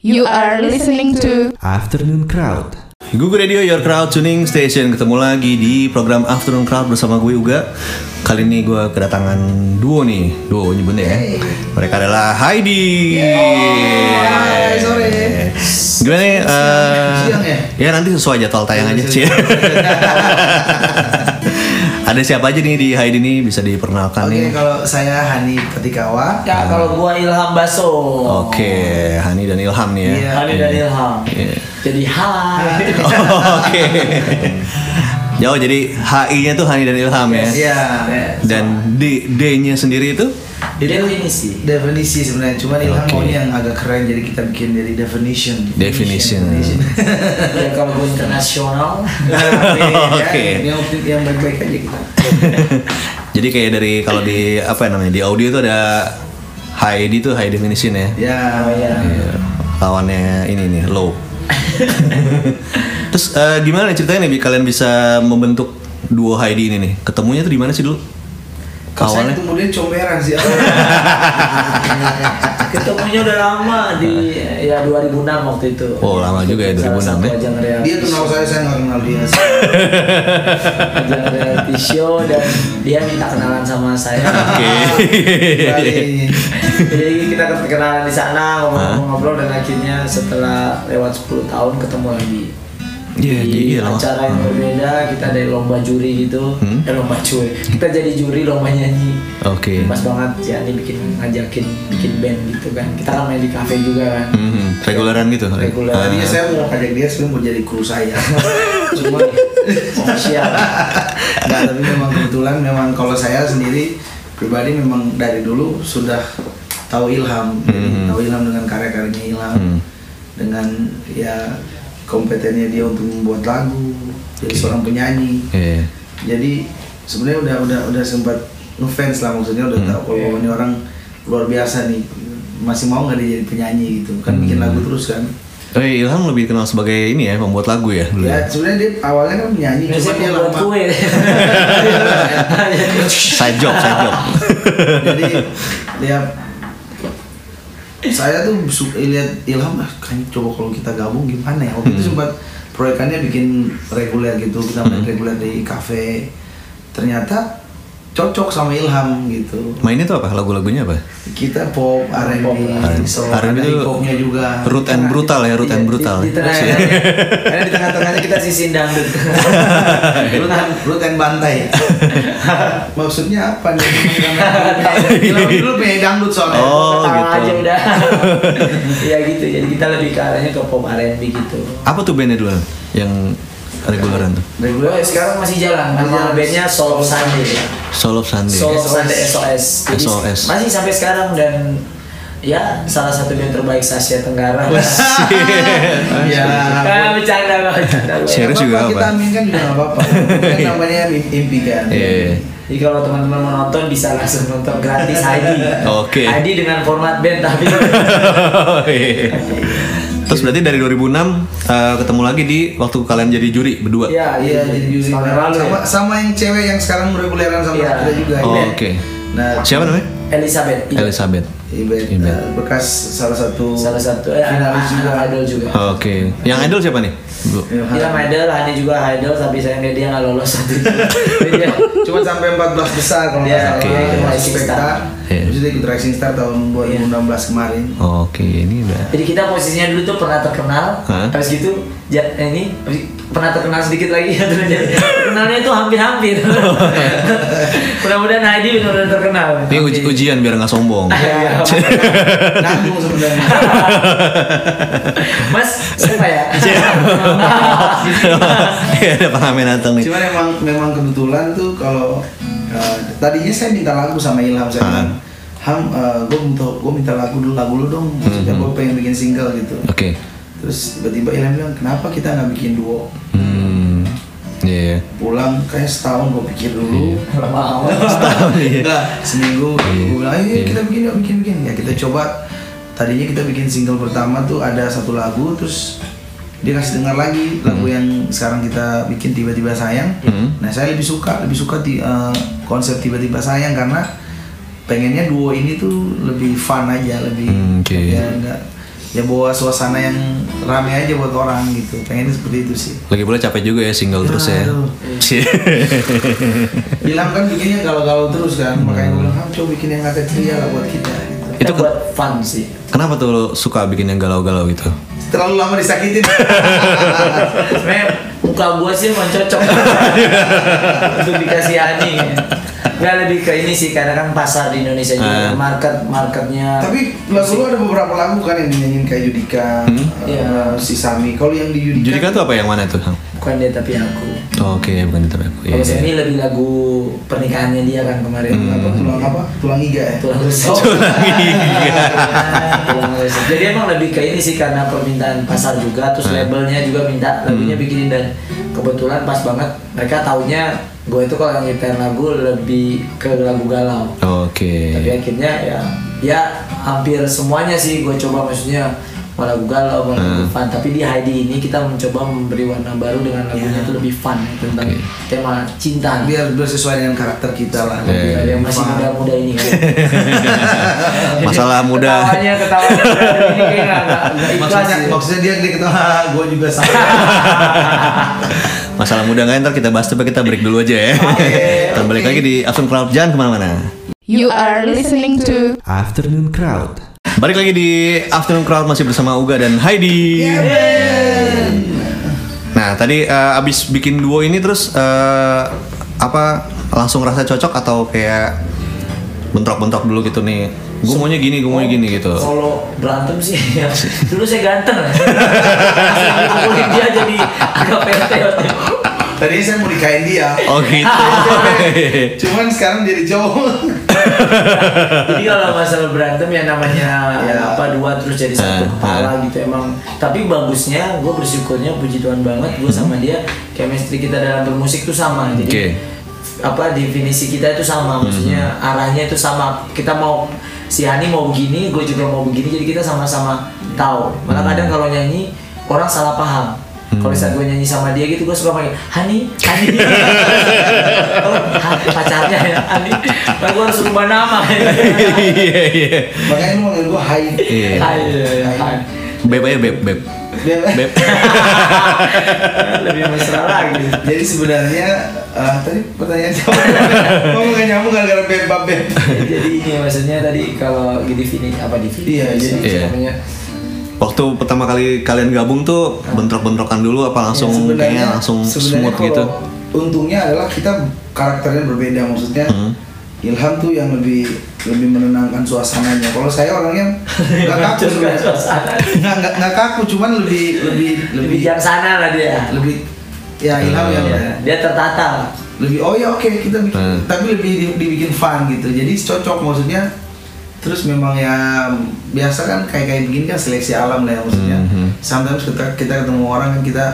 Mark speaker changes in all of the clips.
Speaker 1: You are listening to
Speaker 2: Afternoon Crowd. Google Radio Your Crowd Tuning Station ketemu lagi di program Afternoon Crowd bersama gue Uga. Kali ini gue kedatangan duo nih, duo nyebutnya ya. Mereka adalah Heidi.
Speaker 3: Hai, sore.
Speaker 2: Gimana nih? eh,
Speaker 3: Siang ya?
Speaker 2: ya nanti sesuai jadwal tayang aja sih. Ada siapa aja nih di Heidi nih bisa diperkenalkan
Speaker 3: Oke,
Speaker 2: nih.
Speaker 3: kalau saya Hani Petikawa.
Speaker 4: Ya kalau gua Ilham Baso.
Speaker 2: Oke, Hani dan Ilham nih ya.
Speaker 3: Iya.
Speaker 4: Hani dan Ilham.
Speaker 2: Iya.
Speaker 4: Jadi hai.
Speaker 2: Oke. Jauh jadi HI-nya tuh Hani dan Ilham ya.
Speaker 3: Iya.
Speaker 2: Dan D D-nya sendiri itu
Speaker 4: Definisi.
Speaker 3: Definisi sebenarnya, cuman Ilham maunya yang agak keren, jadi kita bikin dari definition.
Speaker 2: Definition.
Speaker 4: Ya kalau internasional.
Speaker 2: Oke.
Speaker 3: Ya, yang yang baik-baik aja kita.
Speaker 2: jadi kayak dari kalau di apa ya namanya di audio itu ada Heidi tuh high definition ya.
Speaker 3: Ya,
Speaker 4: iya.
Speaker 2: Iya. Lawannya ini nih low. Terus eh, gimana ceritanya nih kalian bisa membentuk duo Heidi ini nih? Ketemunya tuh di mana sih dulu?
Speaker 3: Kalau saya
Speaker 2: Awalnya?
Speaker 3: kemudian comberan sih.
Speaker 4: Ketemunya udah lama di ya 2006 waktu itu.
Speaker 2: Oh, lama juga ya, 2006
Speaker 4: Salah satu
Speaker 2: ya.
Speaker 3: dia kenal saya, saya nggak kenal dia.
Speaker 4: ajang reality show dan dia minta kenalan sama saya.
Speaker 2: Oke.
Speaker 3: Kembali.
Speaker 4: Jadi kita kenalan di sana ngobrol-ngobrol dan akhirnya setelah lewat 10 tahun ketemu lagi.
Speaker 2: Iya,
Speaker 4: di
Speaker 2: iya,
Speaker 4: acara yang berbeda kita dari lomba juri gitu
Speaker 2: Hmm.
Speaker 4: eh lomba juri kita jadi juri lomba nyanyi
Speaker 2: Oke.
Speaker 4: pas banget ya ini bikin ngajakin bikin band gitu kan kita kan main di cafe juga kan
Speaker 2: Mhm, reguleran gitu.
Speaker 4: Reguler.
Speaker 2: Ah.
Speaker 3: Tadinya saya mau ajak dia sebenarnya mau jadi kru saya. Cuma
Speaker 4: official
Speaker 3: Nggak, tapi memang kebetulan memang kalau saya sendiri pribadi memang dari dulu sudah tahu Ilham, Jadi
Speaker 2: Mhm.
Speaker 3: tahu Ilham dengan karya-karyanya Ilham,
Speaker 2: Hmm.
Speaker 3: dengan ya kompetennya dia untuk membuat lagu, jadi seorang penyanyi.
Speaker 2: Iya.
Speaker 3: Jadi sebenarnya udah udah udah sempat ngefans lah maksudnya udah
Speaker 2: Hmm.
Speaker 3: tahu kalau ini orang luar biasa nih masih mau nggak dia jadi penyanyi gitu kan bikin
Speaker 2: Hmm.
Speaker 3: lagu terus kan
Speaker 2: Oh iya, Ilham lebih kenal sebagai ini ya, pembuat lagu ya dulu.
Speaker 3: ya
Speaker 2: ya?
Speaker 3: sebenarnya dia awalnya kan penyanyi cuma
Speaker 4: biasanya
Speaker 3: dia lama
Speaker 4: kue
Speaker 2: Side job, side job.
Speaker 3: jadi dia saya tuh su- lihat Ilham ah kayaknya coba kalau kita gabung gimana ya waktu itu
Speaker 2: Hmm.
Speaker 3: sempat proyekannya bikin reguler gitu kita main
Speaker 2: Hmm.
Speaker 3: reguler di cafe ternyata cocok sama Ilham gitu
Speaker 2: Mainnya tuh apa? Lagu-lagunya apa?
Speaker 3: kita pop R&B
Speaker 4: Pop,
Speaker 2: R&B.
Speaker 3: so
Speaker 2: R&B
Speaker 3: ada
Speaker 2: itu
Speaker 3: hip hopnya juga
Speaker 2: root and brutal ya, root and brutal.
Speaker 4: di, di tengah karena di tengah-tengahnya kita sisin dangdut
Speaker 3: root and, root and bantai maksudnya apa nih Ilham dulu pengen dangdut soalnya
Speaker 2: Oh, gitu.
Speaker 4: aja udah ya gitu jadi kita lebih ke arahnya ke pop R&B gitu
Speaker 2: Apa tuh bandnya dulu yang reguleran tuh?
Speaker 3: reguler
Speaker 4: Gue sekarang masih jalan.
Speaker 3: Masih
Speaker 4: Nama bandnya Soul of Sunday.
Speaker 2: Soul of Sunday.
Speaker 4: Soul of
Speaker 3: SOS.
Speaker 4: Sunday SOS. Jadi
Speaker 2: SOS.
Speaker 4: Masih sampai sekarang dan ya salah satu band terbaik Asia Tenggara.
Speaker 3: ya
Speaker 4: Ah, bercanda nggak bercanda.
Speaker 2: Serius juga apa?
Speaker 3: kita aminkan juga nggak apa-apa namanya impi kan
Speaker 2: Iya.
Speaker 4: Jadi kalau teman-teman mau nonton bisa langsung nonton gratis Heidi.
Speaker 2: Oke.
Speaker 4: Heidi dengan format band tapi
Speaker 2: Terus berarti dari 2006 eh, ketemu lagi di waktu kalian jadi juri berdua.
Speaker 4: ya
Speaker 3: iya jadi juri sama,
Speaker 4: ya.
Speaker 3: sama yang cewek yang sekarang reguleran sama
Speaker 4: Iya.
Speaker 3: kita juga
Speaker 2: Oh,
Speaker 3: Iben.
Speaker 2: oke.
Speaker 3: nah
Speaker 2: Siapa namanya?
Speaker 4: Elizabeth. Iya.
Speaker 2: Elizabeth.
Speaker 3: Iben,
Speaker 2: Iben.
Speaker 3: eh, bekas salah satu
Speaker 4: Salah satu eh,
Speaker 3: finalis
Speaker 4: anak,
Speaker 3: juga
Speaker 4: anak idol juga.
Speaker 2: Oke. Yang idol siapa nih?
Speaker 3: Iya,
Speaker 4: Dia idol, Hani juga idol, tapi sayangnya dia nggak lolos satu dia-
Speaker 3: cuma sampai 14 besar kalau nggak
Speaker 4: Iya,
Speaker 3: salah
Speaker 2: oke.
Speaker 3: Dia masuk
Speaker 4: Rising Star.
Speaker 2: Iya.
Speaker 3: terus ikut Rising Star tahun 2016 kemarin
Speaker 2: Oke, ini udah.
Speaker 4: Jadi kita posisinya dulu tuh pernah terkenal, habis gitu eh, ini pernah terkenal sedikit lagi, terkenalnya itu hampir-hampir. Mudah-mudahan Heidi benar-benar terkenal.
Speaker 2: Ini uji ujian biar nggak sombong.
Speaker 4: Ya,
Speaker 3: nanggung sebenarnya
Speaker 4: Mas, siapa ya?
Speaker 2: Iya, ada pengamen datang nih.
Speaker 3: Cuman emang memang kebetulan tuh kalau uh, tadinya saya minta lagu sama Ilham saya bilang, Ham, gue minta gue minta lagu dulu lagu lu dong, maksudnya
Speaker 2: Mhm.
Speaker 3: gue pengen bikin single gitu.
Speaker 2: Oke.
Speaker 3: Terus tiba-tiba Ilham bilang kenapa kita nggak bikin duo?
Speaker 2: Hmm. Iya.
Speaker 3: Pulang kayak setahun gue pikir dulu.
Speaker 4: Lama amat.
Speaker 2: Setahun.
Speaker 3: Enggak, seminggu
Speaker 2: Iya.
Speaker 3: gue bilang, ayo
Speaker 2: Iya.
Speaker 3: kita bikin yuk, bikin bikin. Ya kita coba. Tadinya kita bikin single pertama tuh ada satu lagu, terus dia kasih dengar lagi lagu
Speaker 2: Hmm.
Speaker 3: yang sekarang kita bikin tiba-tiba sayang.
Speaker 2: Hmm.
Speaker 3: Nah saya lebih suka, lebih suka di eh, konsep tiba-tiba sayang karena pengennya duo ini tuh lebih fun aja, lebih
Speaker 2: Hmm, oke.
Speaker 3: ya enggak ya bawa suasana yang rame aja buat orang gitu. Pengennya seperti itu sih.
Speaker 2: Lagi pula capek juga ya single terus ya.
Speaker 3: Bilang kan bikinnya galau-galau terus kan. Makanya gue bilang "Ah, coba bikin yang ada ceria lah buat kita.
Speaker 2: Itu
Speaker 4: buat fun sih.
Speaker 2: Kenapa tuh lo suka bikin yang galau-galau gitu?
Speaker 3: terlalu lama disakitin
Speaker 4: Sebenarnya muka gua sih emang cocok untuk dikasihani. Nggak lebih ke ini sih karena kan pasar di Indonesia juga market marketnya.
Speaker 3: tapi lagu lu ada beberapa lagu kan yang dinyanyiin kayak Judika
Speaker 4: Iya.
Speaker 3: eh, si Sami kalau yang di Judika,
Speaker 2: Judika tuh apa yang mana tuh?
Speaker 4: Bukan dia tapi aku.
Speaker 2: Oh, Oke, bukan itu aku. Iya.
Speaker 4: Kalau Semi lebih lagu pernikahannya dia kan kemarin.
Speaker 3: apa tulang apa tulang iga ya
Speaker 4: Tulang rusuk.
Speaker 3: Oh.
Speaker 4: Tulang rusuk. Jadi emang lebih ke ini sih karena permintaan pasar juga, terus
Speaker 2: Hmm.
Speaker 4: labelnya juga minta lagunya bikinin dan kebetulan pas banget mereka taunya gue itu kalau ngitar lagu lebih ke lagu galau.
Speaker 2: Oke.
Speaker 4: Tapi akhirnya ya ya hampir semuanya sih gue coba maksudnya mau lagu galau, mau
Speaker 2: Hmm.
Speaker 4: fun. Tapi di Heidi ini kita mencoba memberi warna baru dengan lagunya
Speaker 3: Ya.
Speaker 4: itu lebih fun tentang
Speaker 2: Oke.
Speaker 4: tema cinta.
Speaker 3: biar sesuai dengan karakter kita lah
Speaker 2: Iya.
Speaker 3: Biar
Speaker 4: yang masih
Speaker 3: fun.
Speaker 4: muda-muda ini kan.
Speaker 2: Masalah muda.
Speaker 4: Ketawanya ketawanya ini kayak
Speaker 3: maksudnya
Speaker 4: sih.
Speaker 3: maksudnya dia dia ketawa gue juga sama
Speaker 2: Masalah muda nggak ntar kita bahas tapi kita break dulu aja ya. Kita balik lagi di Afternoon Crowd jangan ke mana-mana.
Speaker 1: You are listening to
Speaker 2: Afternoon Crowd. Balik lagi di Afternoon Crowd masih bersama Uga dan Heidi. Nah tadi eh, abis bikin duo ini terus eh, apa langsung rasa cocok atau kayak bentrok-bentrok dulu gitu nih? Gue maunya gini, gue maunya gini gitu.
Speaker 4: Kalau berantem sih, ya. dulu saya ganteng. Dipukulin dia jadi agak pete.
Speaker 3: Tadi saya mau nikahin dia
Speaker 2: Oh gitu.
Speaker 3: cuman sekarang jadi cowok
Speaker 4: Jadi kalau masalah berantem ya namanya ya, apa dua terus jadi satu
Speaker 2: Eh,
Speaker 4: kepala gitu emang. Tapi bagusnya gue bersyukurnya puji Tuhan banget gue sama dia chemistry kita dalam bermusik tuh sama. Jadi
Speaker 2: Oke.
Speaker 4: apa definisi kita itu sama maksudnya arahnya itu sama. Kita mau si Hani mau begini, gue juga mau begini jadi kita sama-sama tahu. Malah kadang kalau nyanyi orang salah paham. Kalau saat gue nyanyi sama dia gitu gue suka panggil Hani, Hani. oh, Ha- pacarnya ya Hani. Lalu gue harus rubah nama.
Speaker 2: Iya iya.
Speaker 3: makanya lu manggil gue Hai
Speaker 2: Iya.
Speaker 4: Hai, hai.
Speaker 2: Beb aja beb beb. Beb.
Speaker 4: Lebih mesra lagi.
Speaker 3: jadi sebenarnya eh, tadi pertanyaan siapa ngomong gak nyambung gara-gara bebab beb
Speaker 4: Jadi ini maksudnya tadi kalau di definisi apa definisi?
Speaker 3: Iya, jadi-
Speaker 4: namanya
Speaker 2: Waktu pertama kali kalian gabung tuh bentrok-bentrokan dulu apa langsung
Speaker 3: Ya,
Speaker 2: kayaknya langsung smooth gitu?
Speaker 3: untungnya adalah kita karakternya berbeda maksudnya
Speaker 2: Hmm.
Speaker 3: Ilham tuh yang lebih lebih menenangkan suasananya kalau saya orangnya nggak kaku sebenarnya. nggak nggak kaku cuman lebih lebih
Speaker 4: lebih bijaksana lah dia.
Speaker 3: lebih ya Ilham yang
Speaker 4: Iya, dia tertata. lah.
Speaker 3: lebih oh ya oke kita bikin
Speaker 2: Hmm.
Speaker 3: tapi lebih di- dibikin fun gitu jadi cocok maksudnya terus memang ya biasa kan kayak kayak begini kan seleksi alam lah ya maksudnya
Speaker 2: Mhm.
Speaker 3: sometimes kita kita ketemu orang kan kita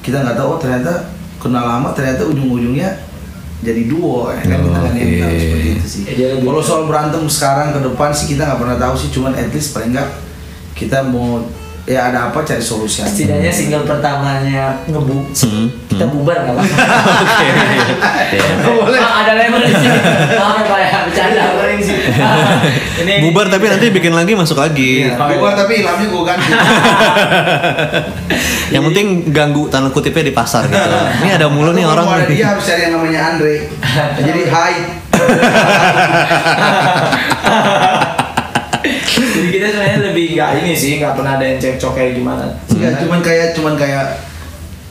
Speaker 3: kita nggak tahu oh ternyata kenal lama ternyata ujung-ujungnya jadi duo ya kan kita kan yang
Speaker 2: Oke.
Speaker 3: tahu seperti itu sih
Speaker 4: Ya,
Speaker 3: kalau soal berantem sekarang ke depan sih kita nggak pernah tahu sih cuman at least paling nggak kita mau ya ada apa cari solusi aja.
Speaker 4: Setidaknya single pertamanya ngebu,
Speaker 2: Hmm,
Speaker 4: kita bubar nggak apa-apa.
Speaker 2: Oke.
Speaker 3: Boleh.
Speaker 4: Pak, ada label di sini. Ya Pak ya, bercanda sih. Ini
Speaker 2: Bubar tapi nanti bikin lagi masuk lagi.
Speaker 3: Iya, gua tapi ilhamnya gue ganti
Speaker 2: Yang penting ganggu tanda kutipnya di pasar gitu. Ini ada mulu nih orang.
Speaker 3: ada
Speaker 2: nih.
Speaker 3: dia harus cari yang namanya Andre jadi hai
Speaker 4: Jadi kita sebenarnya lebih nggak ini sih, nggak pernah ada yang cekcok kayak gimana.
Speaker 3: Enggak, cuman kayak cuman kayak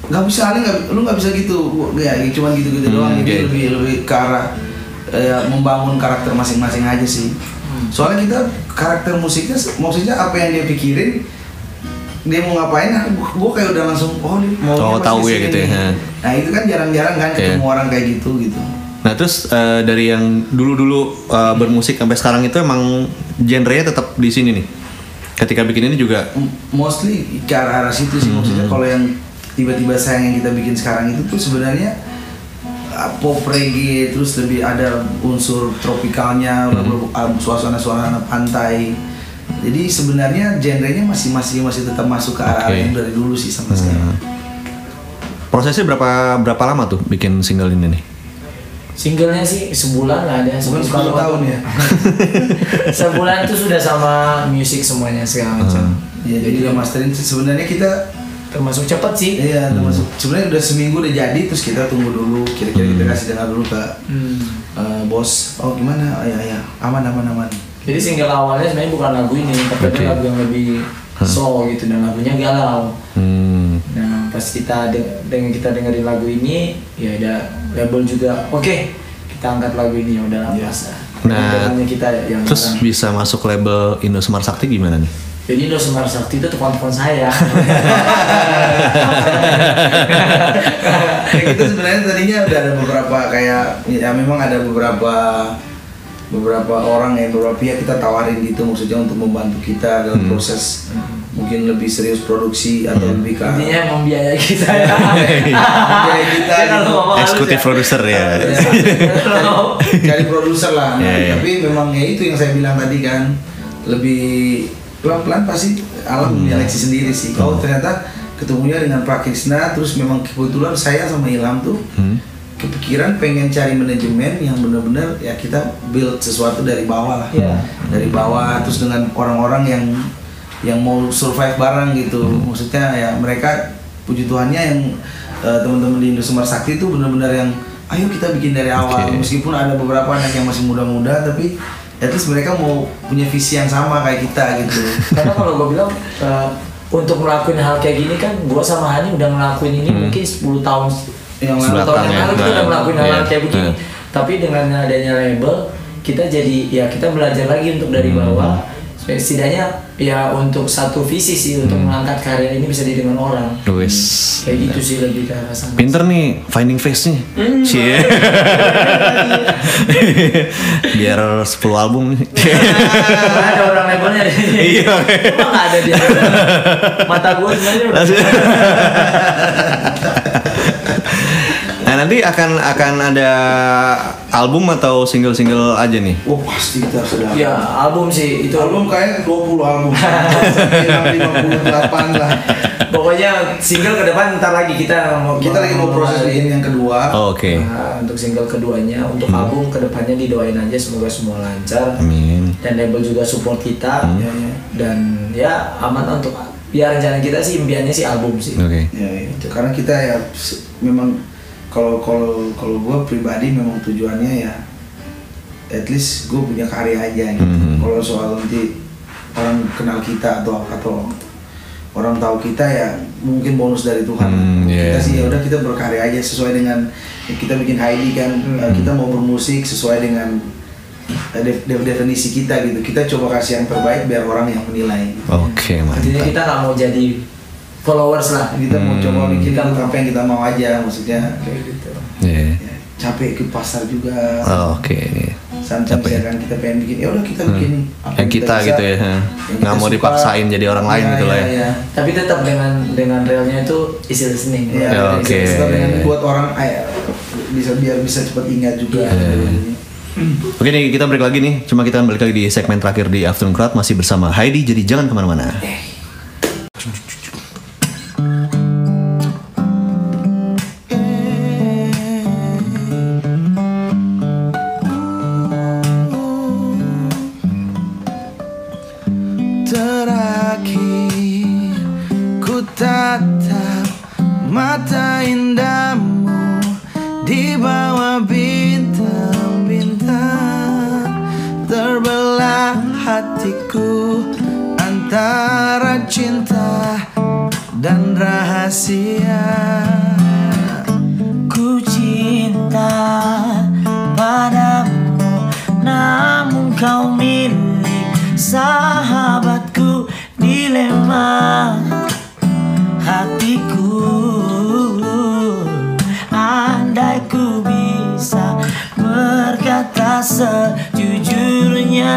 Speaker 3: nggak bisa aneh nggak lu nggak bisa gitu ya cuman gitu gitu
Speaker 2: Hmm,
Speaker 3: doang jadi
Speaker 2: oke.
Speaker 3: lebih lebih ke arah eh, membangun karakter masing-masing aja sih soalnya kita karakter musiknya maksudnya apa yang dia pikirin dia mau ngapain gua, gua kayak udah langsung oh dia mau
Speaker 2: Oh, tahu ya gitu ya.
Speaker 3: nah itu kan jarang-jarang kan ketemu
Speaker 2: Iya.
Speaker 3: orang kayak gitu gitu
Speaker 2: Nah terus eh, dari yang dulu-dulu eh, bermusik sampai sekarang itu emang genrenya tetap di sini nih. Ketika bikin ini juga
Speaker 3: mostly ke arah arah situ sih maksudnya
Speaker 2: Hmm.
Speaker 3: kalau yang tiba-tiba sayang yang kita bikin sekarang itu tuh sebenarnya uh, pop reggae terus lebih ada unsur tropikalnya
Speaker 2: Hmm.
Speaker 3: uh, suasana-suasana pantai jadi sebenarnya genrenya masih masih masih tetap masuk ke arah
Speaker 2: Oke.
Speaker 3: yang dari dulu sih sampai sekarang
Speaker 2: prosesnya berapa berapa lama tuh bikin single ini nih?
Speaker 4: Singlenya sih sebulan lah ada Kalau
Speaker 3: 10 tahun ya.
Speaker 4: sebulan itu sudah sama musik semuanya segala macam.
Speaker 3: Iya, jadi udah masterin sebenarnya kita
Speaker 4: Termasuk cepat sih.
Speaker 3: Iya, termasuk sebenarnya udah seminggu udah jadi terus kita tunggu dulu kira-kira kita kasih dengar dulu ke
Speaker 4: Hmm.
Speaker 3: eh, bos. Oh gimana? Oh, ya ya aman aman aman.
Speaker 4: Jadi single awalnya sebenarnya bukan lagu ini, tapi
Speaker 2: Oke.
Speaker 4: ada lagu yang lebih slow gitu dan lagunya galau.
Speaker 2: Hmm.
Speaker 4: Nah pas kita de- dengan kita dengerin lagu ini, ya ada label juga. Oke, kita angkat lagu ini ya udah
Speaker 3: Iya.
Speaker 4: pas.
Speaker 2: Nah,
Speaker 4: Dengannya kita yang
Speaker 2: Terus
Speaker 4: orang.
Speaker 2: bisa masuk label Indo Smart Sakti gimana nih?
Speaker 4: Jadi Indo Semar Sakti itu telepon-telepon saya.
Speaker 3: Kayak gitu sebenarnya tadinya udah ada beberapa kayak ya memang ada beberapa beberapa orang ya beberapa pihak kita tawarin gitu maksudnya untuk membantu kita dalam
Speaker 2: Hmm.
Speaker 3: Mungkin lebih serius produksi atau lebih ke
Speaker 4: Intinya membiayai kita ya.
Speaker 3: Membiayai kita gitu.
Speaker 2: Eksekutif
Speaker 4: ya.
Speaker 2: produser ya.
Speaker 4: Kalau-
Speaker 3: cari produser lah Nah,
Speaker 2: Iya, iya.
Speaker 3: tapi memang ya itu yang saya bilang tadi kan lebih pelan-pelan pasti alam
Speaker 2: Hmm.
Speaker 3: menyeleksi sendiri sih kalau ternyata ketemunya dengan Pak Krisna terus memang kebetulan saya sama Ilham tuh
Speaker 2: Hmm.
Speaker 3: kepikiran pengen cari manajemen yang benar-benar ya kita build sesuatu dari bawah lah
Speaker 4: Iya.
Speaker 3: dari bawah terus dengan orang-orang yang yang mau survive bareng gitu
Speaker 2: Hmm.
Speaker 3: maksudnya ya mereka puji Tuhannya yang eh, teman-teman di Indo Sumber Sakti itu benar-benar yang ayo kita bikin dari awal
Speaker 2: Oke.
Speaker 3: meskipun ada beberapa anak yang masih muda-muda tapi at least mereka mau punya visi yang sama kayak kita gitu
Speaker 4: Karena kalau gue bilang eh, untuk ngelakuin hal kayak gini kan gue sama Hani udah ngelakuin ini
Speaker 2: Hmm.
Speaker 4: mungkin 10 tahun
Speaker 3: yang
Speaker 4: sepuluh
Speaker 3: lalu
Speaker 4: tahun
Speaker 2: Belakang
Speaker 4: yang
Speaker 2: ya.
Speaker 4: lalu kita udah ngelakuin hal,
Speaker 2: iya.
Speaker 4: kayak begini.
Speaker 2: Nah.
Speaker 4: Tapi dengan adanya label kita jadi ya kita belajar lagi untuk dari
Speaker 2: Hmm.
Speaker 4: Setidaknya ya untuk satu visi sih untuk
Speaker 2: Hmm.
Speaker 4: mengangkat karya ini bisa didengar orang.
Speaker 2: Wes.
Speaker 4: Kayak gitu sih lebih ke arah sana.
Speaker 2: Pinter nih finding face nya.
Speaker 4: Hmm.
Speaker 2: Cie. Biar 10 album nih.
Speaker 4: Mana ada orang labelnya.
Speaker 2: Iya.
Speaker 4: Nggak ada dia. Mata gue sebenarnya.
Speaker 2: Nah nanti akan akan ada album atau single-single aja nih.
Speaker 3: oh pasti kita sudah
Speaker 4: Ya album sih itu
Speaker 3: album kayak 20 album 58 lah
Speaker 4: Pokoknya single ke depan ntar lagi kita mau
Speaker 3: kita lagi mau proses bikin yang kedua
Speaker 2: Oh, Oke.
Speaker 4: Nah, untuk single keduanya, untuk album ke depannya didoain aja semoga semua lancar
Speaker 2: Amin.
Speaker 4: dan label juga support kita
Speaker 2: Hmm.
Speaker 3: Ya, ya.
Speaker 4: dan ya aman untuk ya rencana kita sih impiannya sih album sih.
Speaker 2: Oke.
Speaker 3: Ya, ya. karena kita ya memang kalau kalau kalau gue pribadi memang tujuannya ya at least gue punya karya aja gitu.
Speaker 2: Mhm.
Speaker 3: Kalau soal nanti orang kenal kita atau atau orang tahu kita ya mungkin bonus dari Tuhan.
Speaker 2: Hmm,
Speaker 3: Kita
Speaker 2: iya.
Speaker 3: sih ya udah kita berkarya aja sesuai dengan kita bikin Heidi kan eh, kita mau bermusik sesuai dengan eh, def- def- definisi kita gitu. Kita coba kasih yang terbaik biar orang yang menilai.
Speaker 2: Oke
Speaker 4: Artinya
Speaker 2: mantap.
Speaker 4: kita nggak mau jadi followers lah.
Speaker 3: Kita mau
Speaker 2: Hmm.
Speaker 3: coba bikin apa yang kita mau aja maksudnya.
Speaker 4: Kayak gitu.
Speaker 2: Iya.
Speaker 3: Ya, capek ikut pasar juga
Speaker 2: Oh, Oke.
Speaker 3: santai
Speaker 2: capek.
Speaker 3: kan kita pengen bikin ya udah kita
Speaker 2: Hmm.
Speaker 3: bikin apa
Speaker 2: Yang kita
Speaker 3: bisa,
Speaker 2: gitu ya,
Speaker 3: yang
Speaker 2: nggak
Speaker 3: kita
Speaker 2: mau
Speaker 3: suka.
Speaker 2: dipaksain jadi orang lain
Speaker 3: Iya,
Speaker 2: gitu lah
Speaker 3: iya,
Speaker 2: ya.
Speaker 3: iya.
Speaker 4: Tapi tetap dengan dengan realnya itu easy listening.
Speaker 3: Iya,
Speaker 2: Ya,
Speaker 3: bisa-
Speaker 2: oke.
Speaker 3: bisa dengan buat orang eh, bisa biar bisa cepat ingat juga
Speaker 2: Iya. Oke nih kita break lagi nih. Cuma kita balik lagi di segmen terakhir di Afternoon Crowd masih bersama Heidi. Jadi jangan
Speaker 3: ke mana-mana. terakhir mata indahmu di bawah bintang-bintang. Terbelah hatiku antara cinta dan rahasia.
Speaker 5: Ku cinta padamu Namun kau milik sahabatku Dilema hatiku berkata sejujurnya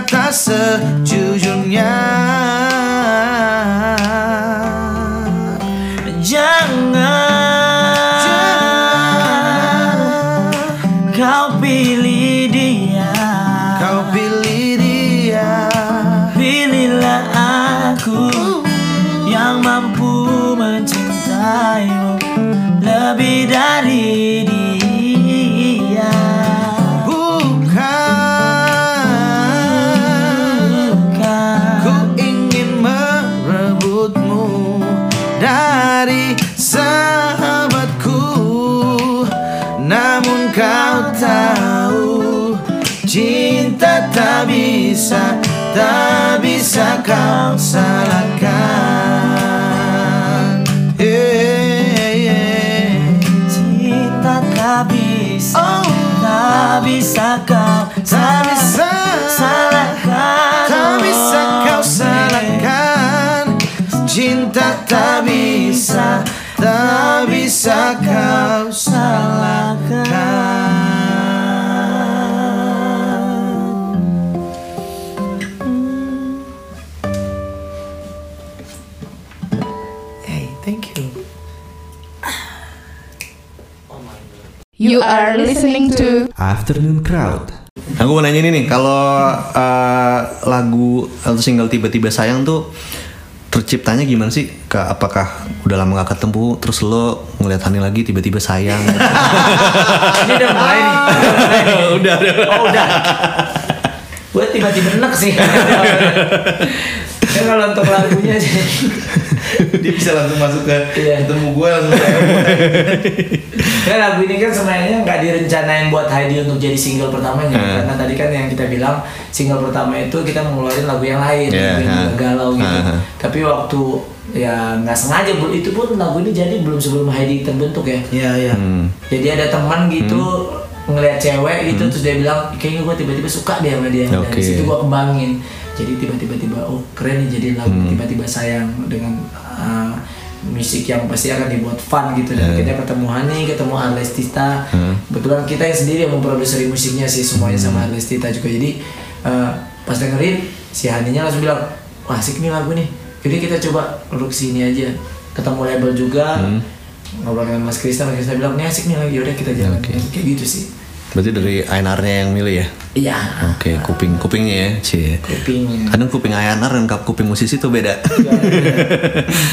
Speaker 3: berkata sejujurnya bisa, tak bisa kau salahkan yeah, yeah.
Speaker 5: cinta tak bisa,
Speaker 3: Oh.
Speaker 5: tak bisa kau
Speaker 3: Tak bisa
Speaker 5: salahkan.
Speaker 3: Tak bisa kau salahkan Cinta tak bisa Tak bisa kau salahkan You
Speaker 1: are listening to
Speaker 2: Afternoon Crowd. Gue mau nanya ini nih, kalau eh, lagu atau single tiba-tiba sayang tuh terciptanya gimana sih? Ke, apakah udah lama gak ketemu, terus lo ngeliat Hani lagi tiba-tiba sayang?
Speaker 4: Ini udah mulai nih.
Speaker 2: udah, udah.
Speaker 4: Oh udah. Gue tiba-tiba enek sih. Kan kalau untuk lagunya sih.
Speaker 3: Dia bisa langsung masuk ke
Speaker 4: Iya.
Speaker 3: ketemu gue langsung
Speaker 4: Kan lagu ini kan sebenarnya nggak direncanain buat Heidi untuk jadi single pertamanya
Speaker 2: Hmm.
Speaker 4: karena tadi kan yang kita bilang single pertama itu kita mau ngeluarin lagu yang lain
Speaker 2: Yeah,
Speaker 4: lagu yang agak galau gitu.
Speaker 2: Huh.
Speaker 4: Tapi waktu ya nggak sengaja Bu, itu pun lagu ini jadi belum sebelum Heidi terbentuk ya.
Speaker 3: Iya, iya
Speaker 2: Hmm.
Speaker 4: Jadi ada teman gitu ngeliat cewek gitu terus dia bilang kayaknya gue tiba-tiba suka deh sama dia.
Speaker 2: Oke.
Speaker 4: Dari situ gue kembangin. Jadi tiba-tiba tiba oh keren nih jadi lagu
Speaker 2: Hmm.
Speaker 4: tiba-tiba sayang dengan uh, musik yang pasti akan dibuat fun gitu dan
Speaker 2: Hmm.
Speaker 4: kita ketemu Hani, ketemu Arles Tista.
Speaker 2: Hmm.
Speaker 4: Kebetulan kita yang sendiri yang memproduksi musiknya sih semuanya sama Arles Tista juga. Jadi uh, pas dengerin si Haninya langsung bilang, wah asik nih lagu nih. Jadi kita coba produksi ini aja. Ketemu label juga.
Speaker 2: Hmm.
Speaker 4: Ngobrol dengan Mas Krista, Mas Krista bilang, ini asik nih lagi, yaudah kita jalan. Kayak gitu sih.
Speaker 2: Berarti dari Ainarnya yang milih ya?
Speaker 4: Iya.
Speaker 2: Oke, kuping kupingnya ya, cie.
Speaker 4: Kupingnya.
Speaker 2: Kadang kuping Ainar dan kuping musisi tuh beda.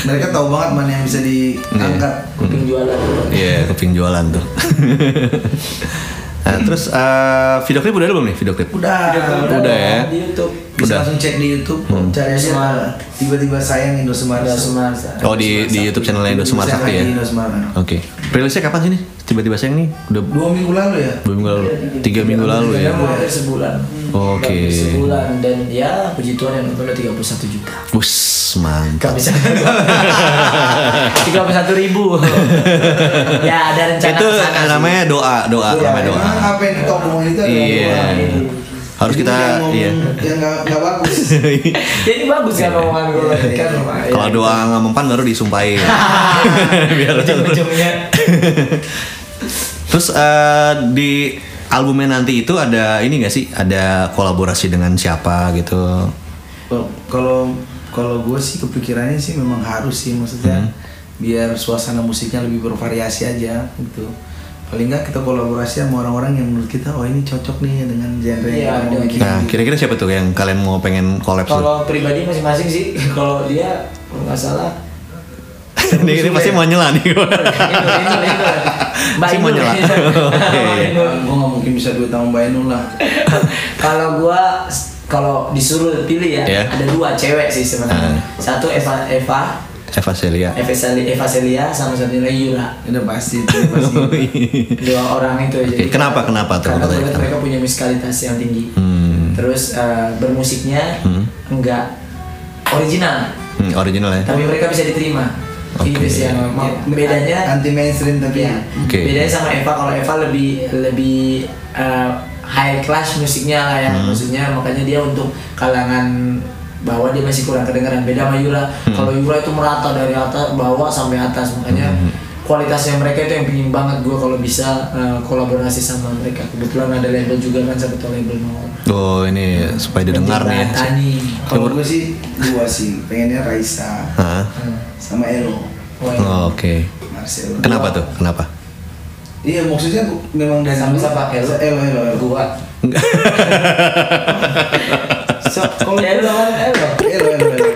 Speaker 3: Mereka tahu banget mana yang bisa diangkat
Speaker 4: Kuping jualan.
Speaker 2: Iya, kuping jualan tuh. nah, terus eh, video klip udah ada belum nih video klip?
Speaker 3: Udah,
Speaker 2: Udah ya.
Speaker 4: Di YouTube.
Speaker 3: Bisa
Speaker 2: Udah.
Speaker 3: langsung cek di YouTube
Speaker 2: Hmm.
Speaker 3: Cari aja
Speaker 4: Semar.
Speaker 3: Tiba-tiba sayang Indo Semar.
Speaker 2: Oh di di YouTube channelnya Indo Sumar Sakti ya. Oke. Rilisnya kapan sih nih? Tiba-tiba sayang nih? Udah
Speaker 3: Dua minggu lalu ya
Speaker 2: dua minggu lalu, tiga minggu lalu ya.
Speaker 4: Hampir sebulan.
Speaker 2: Oke.
Speaker 4: Hampir sebulan dan ya puji Tuhan yang nonton udah 31 juta.
Speaker 2: Bus mantap.
Speaker 4: Gak bisa. 31 ribu. ya ada rencana
Speaker 2: Itu namanya doa, doa,
Speaker 3: Iya,
Speaker 2: namanya doa.
Speaker 3: apa yang kita omongin itu adalah
Speaker 2: Iya.
Speaker 3: doa.
Speaker 2: Harus
Speaker 3: Jadi
Speaker 2: kita iya.
Speaker 3: yang nggak nggak bagus
Speaker 4: Jadi bagus kan omongan gue kan. ya.
Speaker 2: Kalau doa nggak mempan baru disumpahin. Biar
Speaker 4: ujung-ujungnya.
Speaker 2: Terus eh, di albumnya nanti itu ada ini gak sih? Ada kolaborasi dengan siapa gitu?
Speaker 3: Kalau- kalau kalau gue sih kepikirannya sih memang harus sih maksudnya
Speaker 2: Hmm.
Speaker 3: biar suasana musiknya lebih bervariasi aja gitu paling nggak kita kolaborasi sama orang-orang yang menurut kita oh ini cocok nih dengan genre
Speaker 4: Iya,
Speaker 3: yang
Speaker 2: Nah, kira-kira siapa tuh yang kalian mau pengen collab?
Speaker 4: Kalau pribadi masing-masing sih, kalau dia nggak salah
Speaker 2: Ini, ini pasti mau nyela nih.
Speaker 4: Itu, itu, itu. Mbak
Speaker 2: Masih mau nyela.
Speaker 3: Gue nggak mungkin bisa duet sama Mbak Inul lah.
Speaker 4: kalau gua kalau disuruh pilih ya,
Speaker 2: Iya.
Speaker 4: ada dua cewek sih sebenarnya.
Speaker 2: Ah.
Speaker 4: Satu Eva Eva
Speaker 2: Eva Celia.
Speaker 4: Eva Celia, Eva Celia sama satu lagi Yura.
Speaker 3: Udah pasti itu pasti.
Speaker 4: Dua orang itu jadi
Speaker 2: Kenapa- kenapa tuh
Speaker 4: Karena mereka punya musikalitas yang tinggi.
Speaker 2: Hmm.
Speaker 4: Terus eh, bermusiknya
Speaker 2: Hmm.
Speaker 4: enggak original,
Speaker 2: Hmm, original ya.
Speaker 4: tapi mereka bisa diterima.
Speaker 2: Oke.
Speaker 4: Itu sih yang
Speaker 3: Ya,
Speaker 4: bedanya
Speaker 3: anti mainstream tapi
Speaker 4: Iya.
Speaker 2: Oke.
Speaker 4: Bedanya sama Eva kalau Eva lebih lebih uh, high class musiknya lah ya.
Speaker 2: Hmm.
Speaker 4: Maksudnya makanya dia untuk kalangan bawah dia masih kurang kedengaran. Beda sama Yura.
Speaker 2: Hmm.
Speaker 4: Kalau Yura itu merata dari atas bawah sampai atas. Makanya
Speaker 2: Hmm.
Speaker 4: kualitasnya mereka itu yang pingin banget gue kalau bisa uh, kolaborasi sama mereka. Kebetulan ada label juga kan satu label mau
Speaker 2: Oh ini supaya didengar nih.
Speaker 4: Tani.
Speaker 3: kalau gue sih dua sih pengennya Raisa
Speaker 2: Hah?
Speaker 3: sama Elo
Speaker 4: Oh, iya.
Speaker 2: Oh, Oke.
Speaker 3: Marcelo.
Speaker 2: Kenapa tuh? Kenapa?
Speaker 3: Iya maksudnya memang dari
Speaker 4: Sama siapa? Elo?
Speaker 3: Elo Elo Elo.
Speaker 4: Gua.
Speaker 3: So, kalau
Speaker 4: Elo Elo.
Speaker 3: Elo Elo Elo.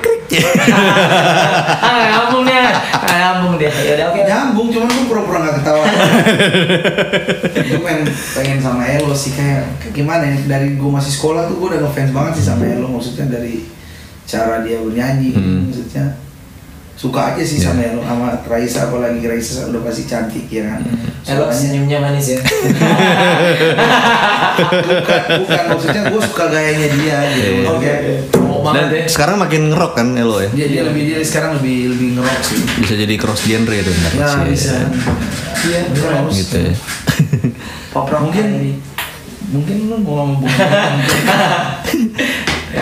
Speaker 4: ah nyambung dia ah nyambung dia ya udah oke
Speaker 3: Nyambung cuman gue pura-pura gak ketawa. gue pengen pengen sama Elo sih kayak kayak gimana ya dari gue masih sekolah tuh gue udah ngefans banget sih sama Elo maksudnya dari cara dia bernyanyi
Speaker 2: Hmm.
Speaker 3: maksudnya suka aja sih
Speaker 2: Iya.
Speaker 3: sama Elo sama Raisa apalagi Raisa udah pasti cantik ya kan.
Speaker 4: Elo
Speaker 3: Suaranya-
Speaker 4: senyumnya manis ya
Speaker 3: bukan bukan maksudnya gue suka gayanya dia gitu.
Speaker 2: Iya.
Speaker 4: Oke, mau
Speaker 2: Dan
Speaker 4: banget deh.
Speaker 2: sekarang makin ngerok kan Elo ya.
Speaker 3: Dia dia lebih dia sekarang lebih lebih ngerok sih.
Speaker 2: Bisa jadi cross genre itu ntar.
Speaker 3: Ya
Speaker 2: sih.
Speaker 3: bisa. Iya, terus.
Speaker 2: Gitu ya.
Speaker 4: Pop rock
Speaker 3: Mungkin mungkin lu mau ngomong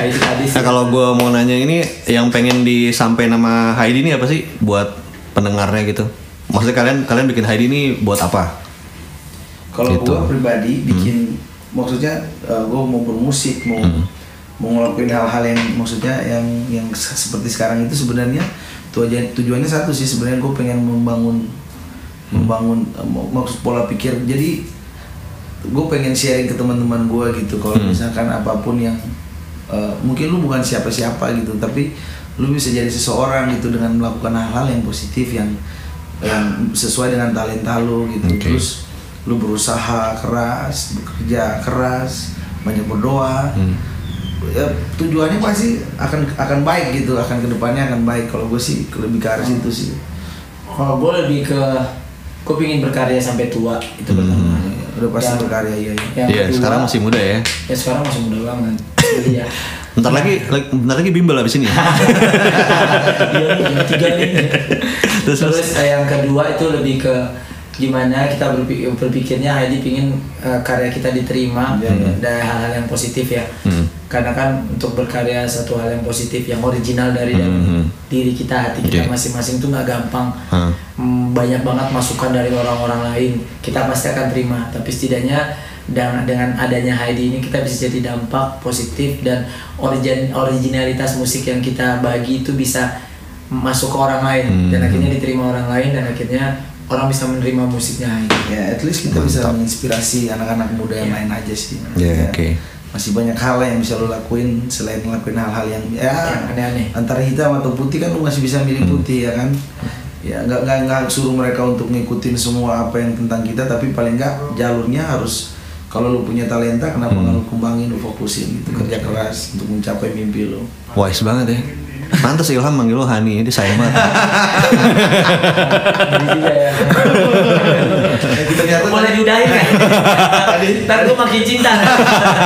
Speaker 4: Ya tadi sih.
Speaker 2: Nah kalau gue mau nanya ini yang pengen disampaikan nama Heidi ini apa sih buat pendengarnya gitu? Maksudnya kalian kalian bikin Heidi ini buat apa?
Speaker 3: Kalau
Speaker 2: Gitu.
Speaker 3: gua pribadi bikin maksudnya uh, gua mau bermusik, mau
Speaker 2: Hmm.
Speaker 3: mau ngelakuin hal-hal yang maksudnya yang yang se- seperti sekarang itu sebenarnya tujuan tujuannya satu sih sebenarnya gue pengen membangun
Speaker 2: Hmm.
Speaker 3: membangun uh, mak- maksud pola pikir. Jadi gue pengen sharing ke teman-teman gua gitu kalau
Speaker 2: Hmm.
Speaker 3: misalkan apa pun yang uh, mungkin lu bukan siapa-siapa gitu tapi lu bisa jadi seseorang gitu dengan melakukan hal-hal yang positif yang yang sesuai dengan talenta lu gitu
Speaker 2: Oke.
Speaker 3: terus lu berusaha keras bekerja keras banyak berdoa
Speaker 2: Hmm.
Speaker 3: ya, tujuannya pasti akan akan baik gitu akan ke depannya akan baik kalau gue sih lebih ke arah situ sih
Speaker 4: Kalau gue lebih ke gue pingin berkarya sampai tua itu pertama.
Speaker 3: udah pasti
Speaker 4: Yang-
Speaker 3: berkarya iya iya
Speaker 4: yang
Speaker 2: Iya
Speaker 4: kedua-
Speaker 2: sekarang masih muda ya.
Speaker 4: Ya sekarang masih muda banget. Jadi ya.
Speaker 2: Bentar lagi, lagi- bentar lagi bimbel abis ini.
Speaker 4: Iya nih, yang tiga nih.
Speaker 2: Terus,
Speaker 4: Terus,
Speaker 2: terus.
Speaker 4: eh, yang kedua itu lebih ke gimana kita berpikir, berpikirnya Heidi pingin eh, karya kita diterima
Speaker 3: Iya, iya.
Speaker 4: dari hal-hal yang positif ya.
Speaker 2: Hmm.
Speaker 4: Karena kan untuk berkarya satu hal yang positif yang original dari
Speaker 2: Hmm,
Speaker 4: dalam
Speaker 2: hmm.
Speaker 4: diri kita hati kita masing-masing tuh nggak gampang. Hmm, banyak banget masukan dari orang-orang lain kita pasti akan terima tapi setidaknya dengan dengan adanya Heidi ini kita bisa jadi dampak positif dan origin originalitas musik yang kita bagi itu bisa masuk ke orang lain
Speaker 2: Hmm.
Speaker 4: dan akhirnya diterima orang lain dan akhirnya orang bisa menerima musiknya Heidi.
Speaker 3: ya at least kita bisa
Speaker 2: Mantap.
Speaker 3: menginspirasi anak-anak muda yang
Speaker 4: Iya.
Speaker 3: lain aja sih
Speaker 2: Iya,
Speaker 3: Ya,
Speaker 2: oke.
Speaker 3: masih banyak hal yang bisa lo lakuin selain ngelakuin hal-hal yang ya
Speaker 4: aneh-aneh.
Speaker 3: antara hitam atau putih kan lo masih bisa milih
Speaker 2: Hmm.
Speaker 3: putih ya kan ya nggak nggak nggak suruh mereka untuk ngikutin semua apa yang tentang kita tapi paling nggak jalurnya harus kalau lu punya talenta kenapa
Speaker 2: Hmm.
Speaker 3: nggak lu kembangin lu fokusin gitu kerja keras untuk mencapai mimpi lu
Speaker 2: Wise banget ya. Pantes Ilham manggil lo Hani, banget.
Speaker 4: Jadi juga ya.
Speaker 3: ternyata
Speaker 4: Boleh diudahin ya? Ntar gue makin cinta.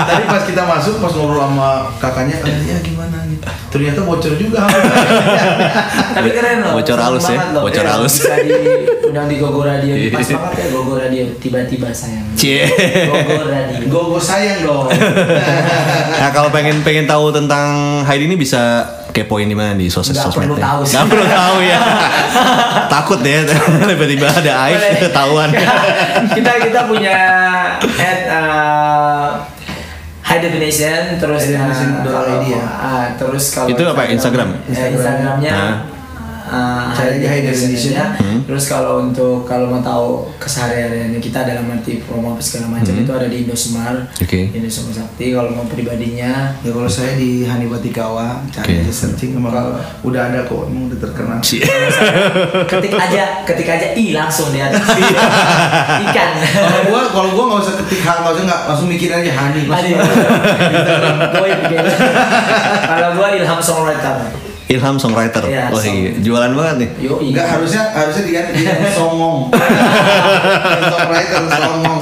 Speaker 3: tadi pas kita masuk pas ngobrol sama kakaknya ya gimana gitu ternyata bocor juga
Speaker 4: Tapi keren loh.
Speaker 2: Bocor halus ya,
Speaker 4: loh.
Speaker 2: bocor
Speaker 4: Iya,
Speaker 2: halus.
Speaker 4: Bisa diundang di Gogo Radio. Pas banget ya Gogo Radio. Tiba-tiba sayang.
Speaker 2: Cie.
Speaker 4: Gogo Radio.
Speaker 3: gue sayang dong
Speaker 2: Nah kalau pengen pengen tahu tentang Heidi ini bisa kepoin di mana di sosmed
Speaker 4: perlu tahu sih.
Speaker 2: Nggak perlu tahu ya. Takut ya tiba-tiba ada aib ketahuan.
Speaker 4: kita kita punya at uh, high definition terus
Speaker 3: High definition
Speaker 4: uh, kalau
Speaker 3: ID ya?
Speaker 4: ah, terus kalau
Speaker 2: Itu apa, Instagram?
Speaker 4: ya, Instagramnya
Speaker 2: Nah.
Speaker 4: Uh,
Speaker 3: Cari aja Haider Edition.
Speaker 4: ya.
Speaker 2: Hmm.
Speaker 4: Terus kalau untuk kalau mau tahu kesehariannya kita dalam arti promo apa segala macam itu ada di Indosmart.
Speaker 2: Hmm. Oke.
Speaker 4: Indosmart Sakti kalau mau pribadinya
Speaker 3: Ya kalau saya di Hani Batikawa cari
Speaker 2: Oke.
Speaker 3: aja searching emang udah ada kok emang udah terkenal.
Speaker 2: Si-
Speaker 4: ketik aja ketik aja i langsung dia ikan
Speaker 3: kalau gua kalau gua nggak usah ketik hal nggak usah nggak langsung mikirin aja Hani
Speaker 4: bikin. kalau gua ilham songwriter
Speaker 2: Ilham songwriter.
Speaker 4: Iya,
Speaker 2: Wah,
Speaker 4: song.
Speaker 2: iya. jualan banget nih.
Speaker 4: yo
Speaker 3: Enggak harusnya harusnya diganti jadi songong. Songwriter songong.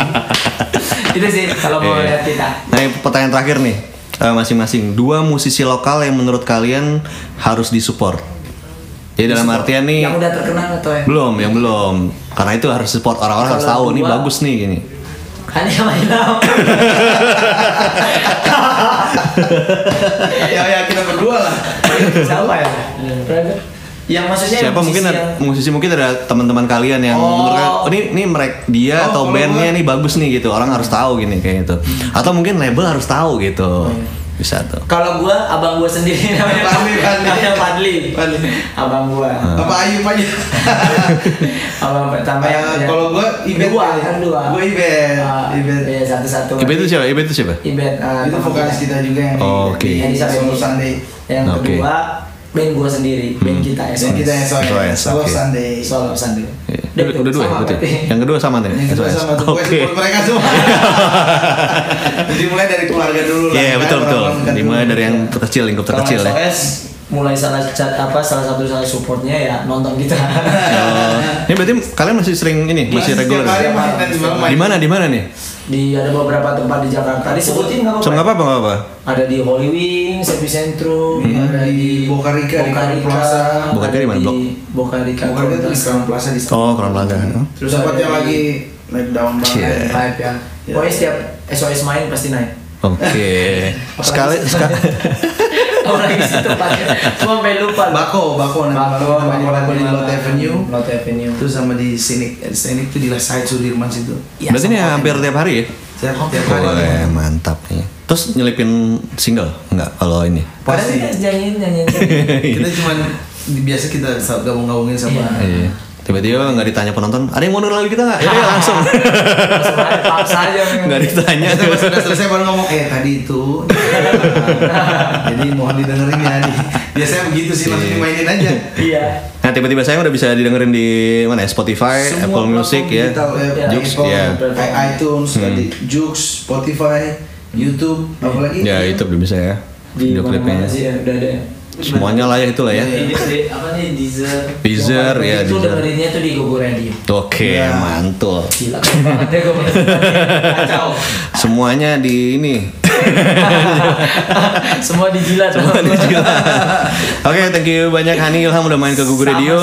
Speaker 4: itu sih kalau mau
Speaker 2: Iya.
Speaker 4: lihat kita
Speaker 2: Nah, ini pertanyaan terakhir nih. Eh, masing-masing dua musisi lokal yang menurut kalian harus disupport. Jadi dalam artian nih
Speaker 4: yang udah terkenal atau yang
Speaker 2: belum, yang belum. Karena itu harus support orang-orang harus tahu
Speaker 4: gua-
Speaker 2: bagus nih gini.
Speaker 4: hanya ilham
Speaker 3: Ya ya lah.
Speaker 4: siapa ya yang maksudnya
Speaker 2: Siapa
Speaker 4: musisi
Speaker 2: mungkin ada,
Speaker 4: yang-
Speaker 2: musisi mungkin ada teman-teman kalian yang
Speaker 3: Oh.
Speaker 2: menurut kalian, oh ini ini mereka dia
Speaker 3: Oh,
Speaker 2: atau bandnya nih bagus nih gitu. Orang harus tahu gini kayak gitu. Atau mungkin label harus tahu gitu. Bisa tuh.
Speaker 4: kalau gua abang gua sendiri namanya
Speaker 3: Fadli, Fadli.
Speaker 4: namanya Fadli
Speaker 3: Fadli.
Speaker 4: abang gua
Speaker 3: Apa Ayub aja.
Speaker 4: abang pertama yang
Speaker 3: Eh,
Speaker 4: yang-
Speaker 3: Kalau gua Ibet
Speaker 4: dua kan dua
Speaker 3: Gua Ibet.
Speaker 4: Ah,
Speaker 3: Ibet.
Speaker 4: iya satu satu
Speaker 2: Ibe itu siapa? Ibe itu siapa?
Speaker 4: Ibet ah,
Speaker 3: Itu vokalis kita juga yang
Speaker 2: Oh, oke.
Speaker 3: di
Speaker 4: Yang di
Speaker 3: Solo Sunday.
Speaker 4: yang
Speaker 2: Oke.
Speaker 4: kedua band gua sendiri band kita SOS
Speaker 3: Yang kita yang Solo
Speaker 2: SOS,
Speaker 3: Solo. Sunday.
Speaker 4: Solo Sunday
Speaker 2: Iya.
Speaker 4: Udah,
Speaker 2: Udah, dua ya berarti. Yang kedua sama nih.
Speaker 3: Yang kedua sama
Speaker 2: Oke.
Speaker 3: support mereka semua. Jadi mulai dari keluarga dulu lah.
Speaker 2: Iya
Speaker 3: kan,
Speaker 2: betul betul.
Speaker 3: dekat
Speaker 2: Dimulai dari yang terkecil, lingkup terkecil ya.
Speaker 4: SOS mulai salah cat- apa salah satu salah supportnya ya nonton kita
Speaker 2: Oh, ini berarti kalian masih sering ini, masih
Speaker 3: Masih
Speaker 2: reguler. ya? Di mana di mana nih?
Speaker 4: di ada beberapa tempat di Jakarta disebutin nggak
Speaker 2: So
Speaker 4: apa-apa
Speaker 2: nggak apa
Speaker 4: ada di Holy Wings, Epicentrum,
Speaker 3: Iya,
Speaker 4: ada
Speaker 3: di
Speaker 4: di
Speaker 3: Boca Rica, di
Speaker 4: Boca
Speaker 3: Crown
Speaker 4: Rica,
Speaker 3: Plaza.
Speaker 2: Boca Rica di mana, Blok?
Speaker 4: Boca Rica.
Speaker 3: Bukan itu di Crown Plaza di sana.
Speaker 2: Oh, kurang laga.
Speaker 3: Terus tempat yang lagi naik daun banget.
Speaker 2: Cie.
Speaker 4: Live ya.
Speaker 3: Ya.
Speaker 4: Pokoknya setiap SOS main pasti naik.
Speaker 2: Oke. Sekali sekali.
Speaker 4: Apalagi di situ tempatnya. Cuma sampai lupa.
Speaker 3: Bako, Bako namanya.
Speaker 4: Bako,
Speaker 3: Bako, Bako di? Lot Avenue.
Speaker 4: Lot Avenue.
Speaker 3: Terus sama di Scenic, Scenic itu di Last Side Sudirman situ.
Speaker 4: Ya,
Speaker 2: Berarti ini hampir tiap hari ya?
Speaker 3: Tiap tiap hari.
Speaker 2: Boleh, mantap nih. Terus nyelipin single nggak kalau ini?
Speaker 3: Pasti.
Speaker 4: Nyanyiin nyanyiin.
Speaker 3: Kita cuman biasa kita gabung-gabungin sama
Speaker 2: Iya. Tiba-tiba nggak ditanya penonton, ada yang mau denger lagu kita nggak? Ya udah, langsung.
Speaker 4: Langsung aja, paksa aja.
Speaker 2: Nggak ditanya.
Speaker 3: Kita pas udah selesai baru ngomong eh tadi itu. Jadi mohon didengerin ya. Biasanya begitu sih langsung dimainin aja.
Speaker 4: Iya.
Speaker 2: Nah tiba-tiba saya udah bisa didengerin di mana ya? Spotify,
Speaker 3: Semua
Speaker 2: Apple Music ya,
Speaker 3: digital, eh,
Speaker 2: Jux
Speaker 3: Apple,
Speaker 2: ya.
Speaker 3: iTunes, tadi Jux, Spotify, YouTube, apalagi
Speaker 2: Ya itu belum bisa ya.
Speaker 4: Di
Speaker 2: Video klipnya.
Speaker 4: mana-mana sih ya, udah ada.
Speaker 2: Semuanya lah ya itulah ya.
Speaker 4: Di, di, apa nih Deezer.
Speaker 2: Deezer, ya,
Speaker 4: Itu
Speaker 2: Deezer.
Speaker 4: dengerinnya tuh di Google Radio.
Speaker 2: Oke,
Speaker 3: Ya.
Speaker 2: mantul.
Speaker 4: Gila Kacau.
Speaker 2: Semuanya di ini.
Speaker 4: Semua dijilat.
Speaker 2: Semua dijilat. Oke, thank you banyak Hani Ilham udah main ke Google Radio.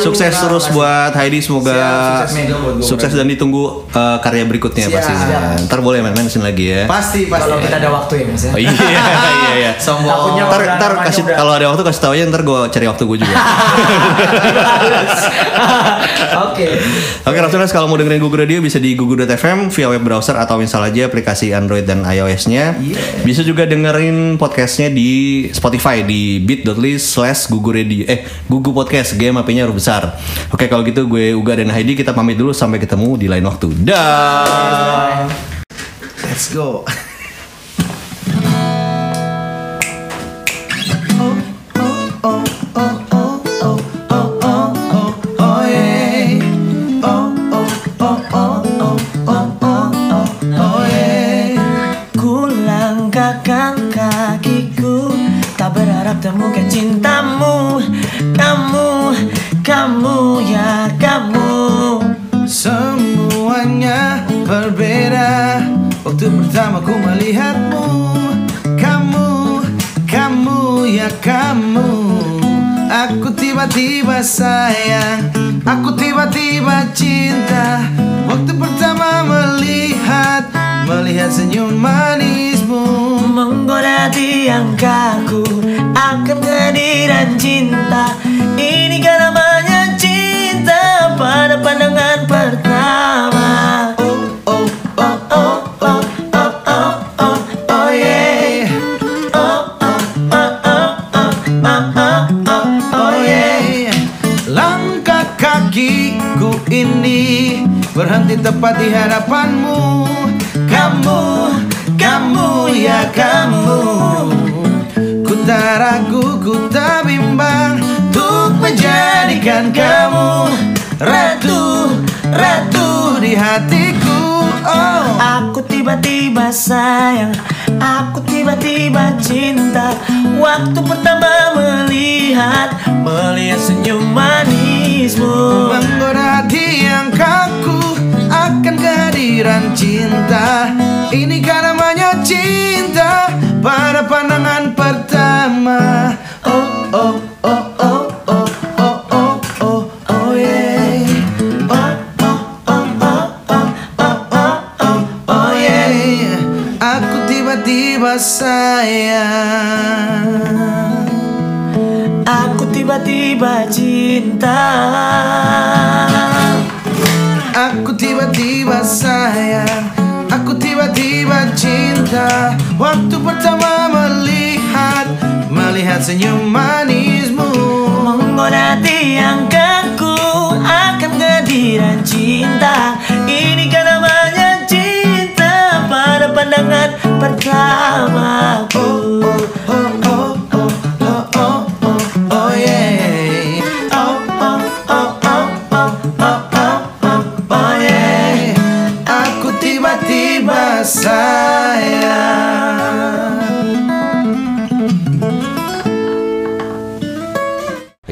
Speaker 2: Sukses terus buat Heidi semoga
Speaker 3: Siap, sukses
Speaker 2: sukses dan ditunggu uh, karya berikutnya
Speaker 3: Siap.
Speaker 2: pastinya. Ntar boleh main-main sini lagi ya.
Speaker 3: Pasti pasti.
Speaker 4: Kalau kita ada waktu ya mas ya.
Speaker 2: Oh iya iya iya.
Speaker 3: Sombong.
Speaker 4: Takutnya
Speaker 2: Ntar,
Speaker 4: udah
Speaker 2: ntar
Speaker 4: namanya
Speaker 2: kasih kalau ada waktu kasih tahu aja ntar gue cari waktu gue juga.
Speaker 4: Oke.
Speaker 2: Oke, Rasulullah kalau mau dengerin Google Radio bisa di google.fm via web browser atau install aja aplikasi Android dan iOS-nya.
Speaker 3: Yeah.
Speaker 2: Bisa juga dengerin podcastnya di Spotify di bit.ly slash Google Radio eh Google Podcast game HP-nya huruf besar. Oke, kalau gitu gue Uga dan Heidi kita pamit dulu sampai ketemu di lain waktu. Dah.
Speaker 3: Let's go. Pertama ku melihatmu Kamu, kamu ya kamu. Aku tiba-tiba sayang Aku tiba-tiba cinta. Waktu pertama melihat Melihat senyum manismu.
Speaker 5: Menggoda tiang kaku Akan kehadiran cinta. Ini kan namanya cinta Pada pandangan pertama
Speaker 3: tepat di hadapanmu. Kamu, kamu ya kamu. Ku tak ragu, ku tak bimbang Untuk menjadikan kamu Ratu, ratu di hatiku. Oh.
Speaker 5: Aku tiba-tiba sayang Aku tiba-tiba cinta. Waktu pertama melihat Melihat senyum manismu.
Speaker 3: Menggoda kehadiran cinta Ini kan namanya cinta pada pandangan pertama Oh oh oh oh oh oh oh oh oh Oh oh oh oh oh oh oh oh oh sayang
Speaker 5: Aku tiba-tiba cinta
Speaker 3: Aku tiba-tiba sayang Aku tiba-tiba cinta. Waktu pertama melihat Melihat senyum manismu.
Speaker 5: Menggoda yang kaku Akan kehadiran cinta. Ini kan namanya cinta Pada pandangan pertama
Speaker 3: oh